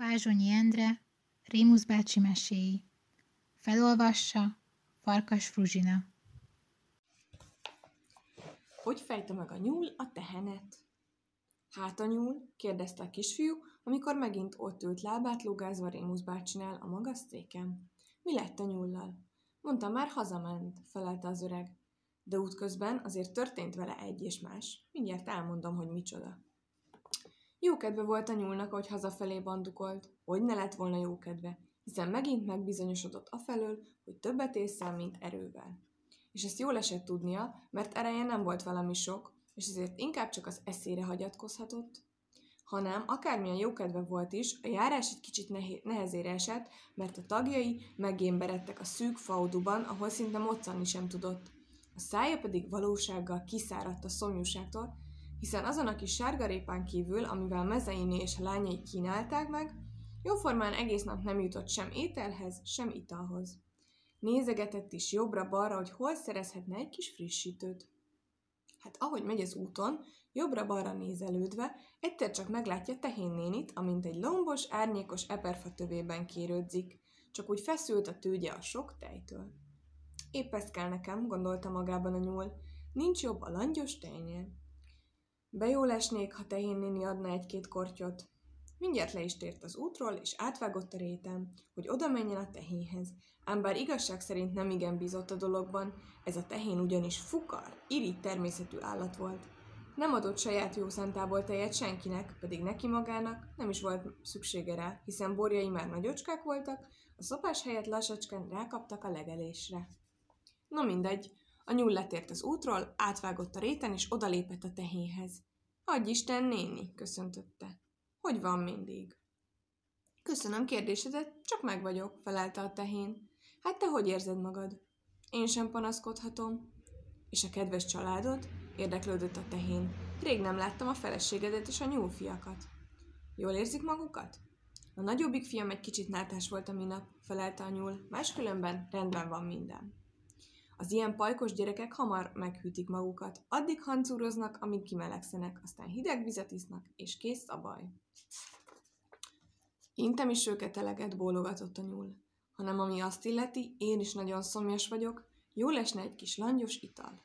Vázsonyi Endre, Rémusz bácsi meséi. Felolvassa Farkas Fruzsina. Hogy fejte meg a nyúl a tehenet? Hát a nyúl? kérdezte a kisfiú, amikor megint ott ült lábát lugázva Rémusz bácsinál a magas széken. Mi lett a nyúllal? Mondta már hazament, felelte az öreg. De útközben azért történt vele egy és más. Mindjárt elmondom, hogy micsoda. Jókedve volt a nyúlnak, hogy hazafelé bandukolt. Hogy ne lett volna jókedve, hiszen megint megbizonyosodott afelől, hogy többet észre, mint erővel. És ezt jól esett tudnia, mert ereje nem volt valami sok, és ezért inkább csak az eszére hagyatkozhatott, hanem akármilyen jókedve volt is, a járás egy kicsit nehezére esett, mert a tagjai meggémberedtek a szűk fauduban, ahol szinte moccanni sem tudott. A szája pedig valósággal kiszáradt a szomjúságtól, hiszen azon a kis sárgarépán kívül, amivel Mezeiné és a lányai kínálták meg, jóformán egész nap nem jutott sem ételhez, sem italhoz. Nézegetett is jobbra-balra, hogy hol szerezhetne egy kis frissítőt. Hát ahogy megy az úton, jobbra-balra nézelődve, egyszer csak meglátja tehén nénit, amint egy lombos, árnyékos eperfa tövében kérődzik, csak úgy feszült a tőgye a sok tejtől. Épp ez kell nekem, gondolta magában a nyúl, nincs jobb a langyos tejnél. Bejól esnék, ha tehén néni adna egy-két kortyot. Mindjárt le is tért az útról, és átvágott a réten, hogy oda menjen a tehénhez. Ám bár igazság szerint nem igen bízott a dologban, ez a tehén ugyanis fukar, irigy természetű állat volt. Nem adott saját jó szántából tejet senkinek, pedig neki magának nem is volt szüksége rá, hiszen borjai már nagyocskák voltak, a szopás helyett lassacskán rákaptak a legelésre. No mindegy, a nyúl letért az útról, átvágott a réten, és odalépett a tehénhez. Adj Isten, néni, köszöntötte. Hogy van mindig? Köszönöm kérdésedet, csak meg vagyok, felelte a tehén. Hát te hogy érzed magad? Én sem panaszkodhatom. És a kedves családod? Érdeklődött a tehén. Rég nem láttam a feleségedet és a nyúlfiakat. Jól érzik magukat? A nagyobbik fiam egy kicsit nátás volt a minap, felelte a nyúl, máskülönben rendben van minden. Az ilyen pajkos gyerekek hamar meghűtik magukat, addig hancúroznak, amíg kimelegszenek, aztán hideg vizet isznak, és kész a baj. Intem is őket eleget, bólogatott a nyúl. Hanem ami azt illeti, én is nagyon szomjas vagyok, jó lesne egy kis langyos ital.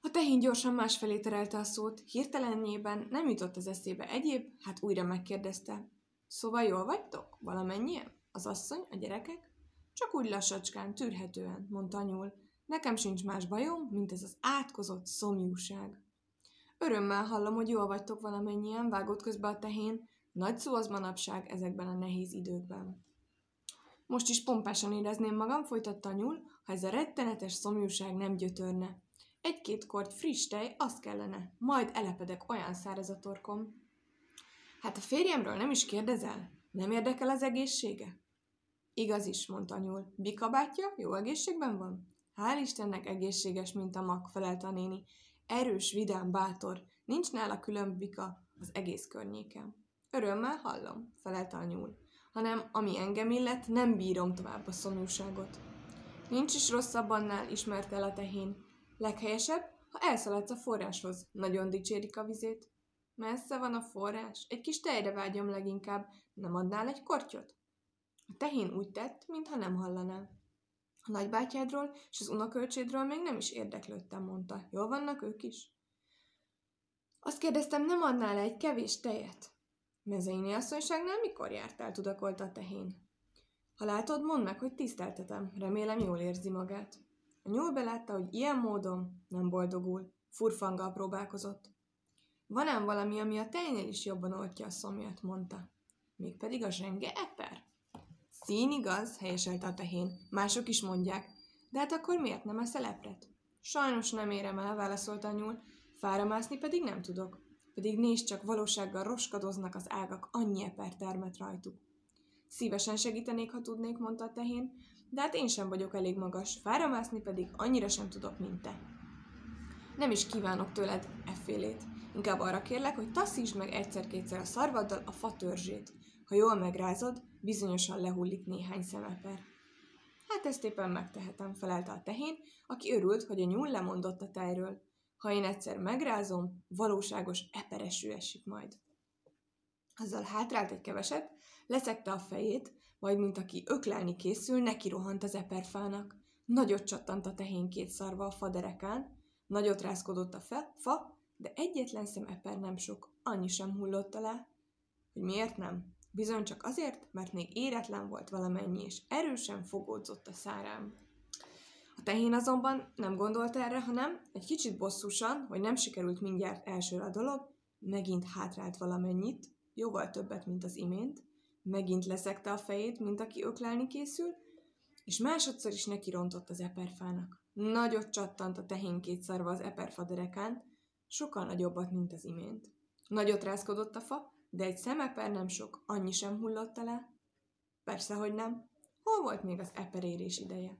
A tehén gyorsan másfelé terelte a szót, hirtelenjében nem jutott az eszébe egyéb, hát újra megkérdezte. Szóval jól vagytok? Valamennyien? Az asszony, a gyerekek? Csak úgy lassacskán, tűrhetően, mondta nyúl. Nekem sincs más bajom, mint ez az átkozott szomjúság. Örömmel hallom, hogy jól vagytok valamennyien, vágott közbe a tehén. Nagy szó az manapság ezekben a nehéz időkben. Most is pompásan érezném magam, folytatta a nyúl, ha ez a rettenetes szomjúság nem gyötörne. Egy-két kort friss tej, azt kellene, majd elepedek olyan száraz a torkom. Hát a férjemről nem is kérdezel? Nem érdekel az egészsége? Igaz is, mondta nyúl. Bikabátja jó egészségben van? Hál' Istennek egészséges, mint a mag, felelte a néni. Erős, vidám, bátor. Nincs nála külön bika az egész környéken. Örömmel hallom, felelte a nyúl. Hanem, ami engem illet, nem bírom tovább a szomjúságot. Nincs is rosszabb annál, ismerte el a tehén. Leghelyesebb, ha elszaladsz a forráshoz. Nagyon dicsérik a vizét. Messze van a forrás, egy kis tejre vágyom leginkább. Nem adnál egy kortyot? A tehén úgy tett, mintha nem hallaná. A nagybátyádról és az unokölcsédről még nem is érdeklődtem, mondta. Jól vannak ők is? Azt kérdeztem, nem adnál egy kevés tejet? Mezeini asszonyságnál mikor jártál, tudakolta a tehén. Ha látod, mondd meg, hogy tiszteltetem. Remélem jól érzi magát. A nyúl belátta, hogy ilyen módon nem boldogul. Furfanggal próbálkozott. Van ám valami, ami a tejnél is jobban oltja a szomját, mondta. Mégpedig a zsenge eper. Szín igaz, helyeselte a tehén. Mások is mondják. De hát akkor miért nem a szelepret? Sajnos nem érem el, válaszolta a nyúl. Fáramászni pedig nem tudok. Pedig nézd csak, valósággal roskadoznak az ágak, annyi eper termet rajtuk. Szívesen segítenék, ha tudnék, mondta a tehén, de hát én sem vagyok elég magas, fáramászni pedig annyira sem tudok, mint te. Nem is kívánok tőled effélét. Inkább arra kérlek, hogy taszítsd meg egyszer-kétszer a szarvaddal a fa törzsét. Ha jól megrázod, bizonyosan lehullik néhány szemeper. Hát ezt éppen megtehetem, felelte a tehén, aki örült, hogy a nyúl lemondott a tejről. Ha én egyszer megrázom, valóságos eperesű esik majd. Azzal hátrált egy keveset, leszekte a fejét, majd mint aki öklelni készül, neki rohant az eperfának. Nagyot csattant a tehén két szarva a faderekán, nagyot rázkodott a fe, fa, de egyetlen szem eper nem sok, annyi sem hullott alá. Hogy miért nem? Bizony csak azért, mert még éretlen volt valamennyi, és erősen fogódzott a szárám. A tehén azonban nem gondolt erre, hanem egy kicsit bosszúsan, hogy nem sikerült mindjárt elsőre a dolog, megint hátrált valamennyit, jóval többet, mint az imént, megint leszekte a fejét, mint aki öklelni készül, és másodszor is neki rontott az eperfának. Nagyot csattant a tehén két szarva az eperfa derekán, sokkal nagyobbat, mint az imént. Nagyot rázkodott a fa, de egy szemeper nem sok, annyi sem hullott le. Persze, hogy nem. Hol volt még az eperérés ideje?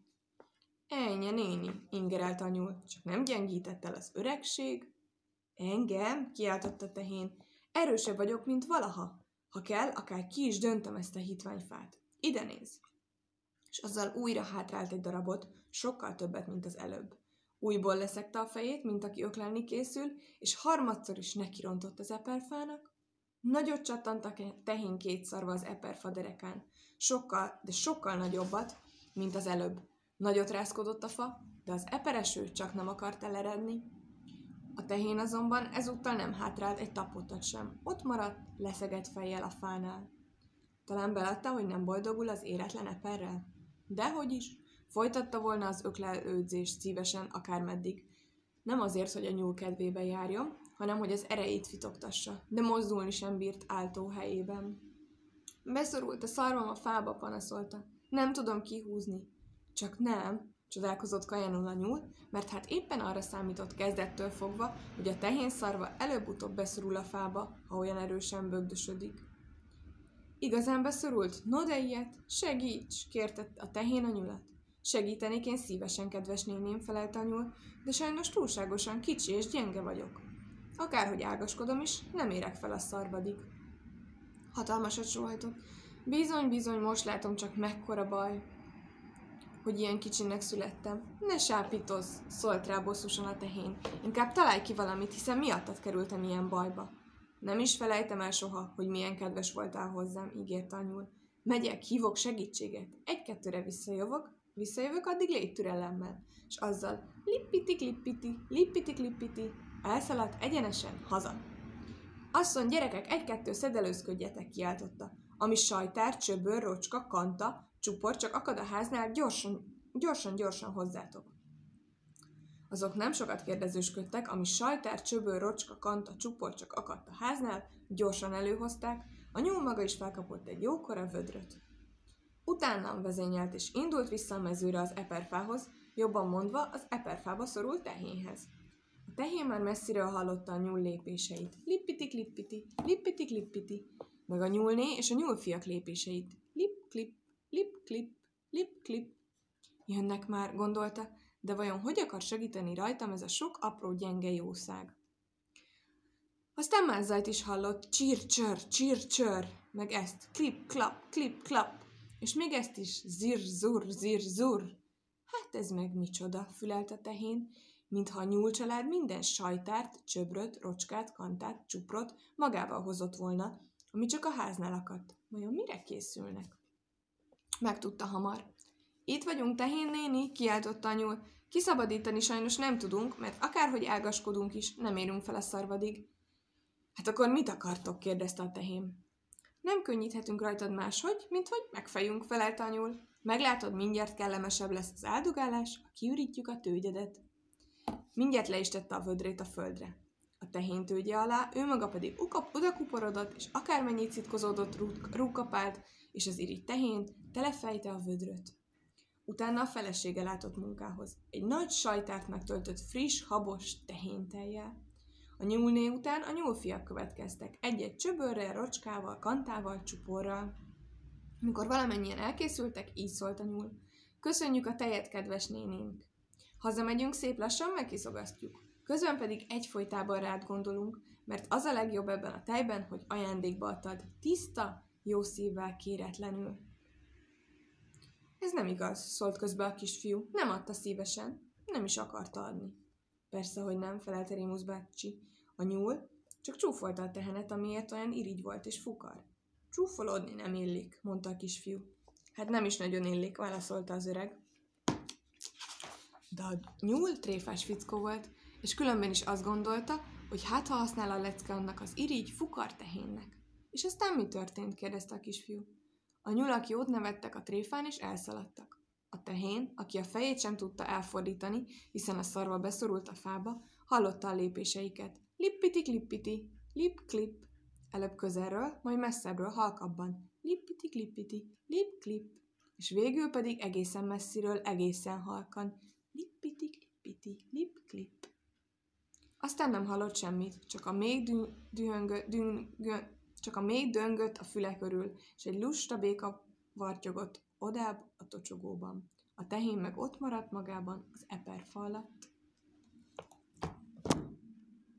Ennyi, néni, ingerelt a nyúl, csak nem gyengített el az öregség. Engem, kiáltott a tehén, erősebb vagyok, mint valaha. Ha kell, akár ki is döntöm ezt a hitványfát. Ide néz! És azzal újra hátrált egy darabot, sokkal többet, mint az előbb. Újból leszekte a fejét, mint aki öklelni készül, és harmadszor is nekirontott az eperfának. Nagyot csattant a tehén két szarva az eperfa derekán. Sokkal, de sokkal nagyobbat, mint az előbb. Nagyot rázkodott a fa, de az epereső csak nem akart eleredni. A tehén azonban ezúttal nem hátrált egy tapottat sem. Ott maradt, leszegett fejjel a fánál. Talán belátta, hogy nem boldogul az éretlen eperrel? Dehogy is. Folytatta volna az öklelődzést szívesen akármeddig. Nem azért, hogy a nyúl kedvébe járjon, hanem hogy az erejét fitoktassa, de mozdulni sem bírt áltó helyében. Beszorult a szarvam a fába, panaszolta. Nem tudom kihúzni. Csak nem, csodálkozott kajanul a nyúl, mert hát éppen arra számított kezdettől fogva, hogy a tehén szarva előbb-utóbb beszorul a fába, ha olyan erősen bögdösödik. Igazán beszorult? No de ilyet, segíts, kérte a tehén a nyulat. Segítenék én szívesen, kedves néném, felelte a nyúl, de sajnos túlságosan kicsi és gyenge vagyok. Akárhogy ágaskodom is, nem érek fel a szarvadig. Hatalmasat sóhajtott. Bizony, bizony, most látom csak mekkora baj, hogy ilyen kicsinek születtem. Ne sápítozz, szólt rá bosszusan a tehén. Inkább találj ki valamit, hiszen miattad kerültem ilyen bajba. Nem is felejtem el soha, hogy milyen kedves voltál hozzám, ígért a nyúl. Megyek, hívok segítséget. Egy-kettőre visszajövök, visszajövök, addig légy türelemmel. És azzal lippiti klippiti, lippiti klippiti, elszaladt egyenesen haza. Asszony, gyerekek, egy-kettő szedelőzködjetek, kiáltotta. Ami sajtár, csöbör, rocska, kanta, csupor csak akad a háznál, gyorsan, gyorsan, gyorsan hozzátok. Azok nem sokat kérdezősködtek, ami sajtár, csöbör, rocska, kanta, csupor csak akadt a háznál, gyorsan előhozták, a nyúl maga is felkapott egy jókora vödröt. Utánam vezényelt és indult vissza a mezőre az eperfához, jobban mondva az eperfába szorult tehénhez. A tehén már messziről hallotta a nyúl lépéseit. Lippiti-klippiti, lippiti-klippiti, meg a nyúlné és a nyúlfiak lépéseit. Lip-klip, lip-klip, lip-klip. Jönnek már, gondolta, de vajon hogy akar segíteni rajtam ez a sok apró gyenge jószág? Aztán más zajt is hallott, csír-csör, csír-csör, meg ezt, klip-klap, klip-klap, és még ezt is, zir-zur, zir-zur. Hát ez meg micsoda, fülelt a tehén, mintha a nyúlcsalád minden sajtárt, csöbröt, rocskát, kantát, csuprot magával hozott volna, ami csak a háznál akadt. Vajon mire készülnek? Megtudta hamar. Itt vagyunk, tehén néni, kiáltotta a nyúl. Kiszabadítani sajnos nem tudunk, mert akárhogy ágaskodunk is, nem érünk fel a szarvadig. Hát akkor mit akartok? kérdezte a tehén. Nem könnyíthetünk rajtad máshogy, mint hogy megfejünk, felelte a nyúl. Meglátod, mindjárt kellemesebb lesz az áldogálás, ha kiürítjük a tőgyedet. Mindjárt le is tette a vödrét a földre. A tehén tőgye alá, ő maga pedig ukap, odakuporodott, és akármennyit szitkozódott, rúgkapált, és az irigy tehén telefejte a vödröt. Utána a felesége látott munkához. Egy nagy sajtárt megtöltött friss, habos tehénteljel. A nyúlné után a nyúlfiak következtek, egy-egy csöbörrel, rocskával, kantával, csuporral. Mikor valamennyien elkészültek, így szólt a nyúl. Köszönjük a tejet, kedves nénénk! Hazamegyünk, szép lassan megkiszogasztjuk. Közben pedig egyfolytában rád gondolunk, mert az a legjobb ebben a tejben, hogy ajándékba adtad, tiszta, jó szívvel, kéretlenül. Ez nem igaz, szólt közbe a kisfiú. Nem adta szívesen, nem is akarta adni. Persze, hogy nem, felelte Rémusz bácsi. A nyúl csak csúfolta a tehenet, amiért olyan irigy volt és fukar. Csúfolódni nem illik, mondta a kisfiú. Hát nem is nagyon illik, válaszolta az öreg. De a nyúl tréfás fickó volt, és különben is azt gondolta, hogy hát ha használ a lecke annak az irigy fukar tehénnek. És aztán mi történt? kérdezte a kisfiú. A nyulak jót nevettek a tréfán, és elszaladtak. A tehén, aki a fejét sem tudta elfordítani, hiszen a szarva beszorult a fába, hallotta a lépéseiket. Lippiti klippiti, lip klip. Előbb közelről, majd messzebbről halkabban. Lippiti klippiti, lip klip. És végül pedig egészen messziről, egészen halkan. Klippiti, lip klip. Aztán nem hallott semmit, csak a még dün, dühöngö, csak a még döngött a füle körül, és egy lusta béka vartyogott odább a tocsogóban. A tehén meg ott maradt magában az eperfa alatt.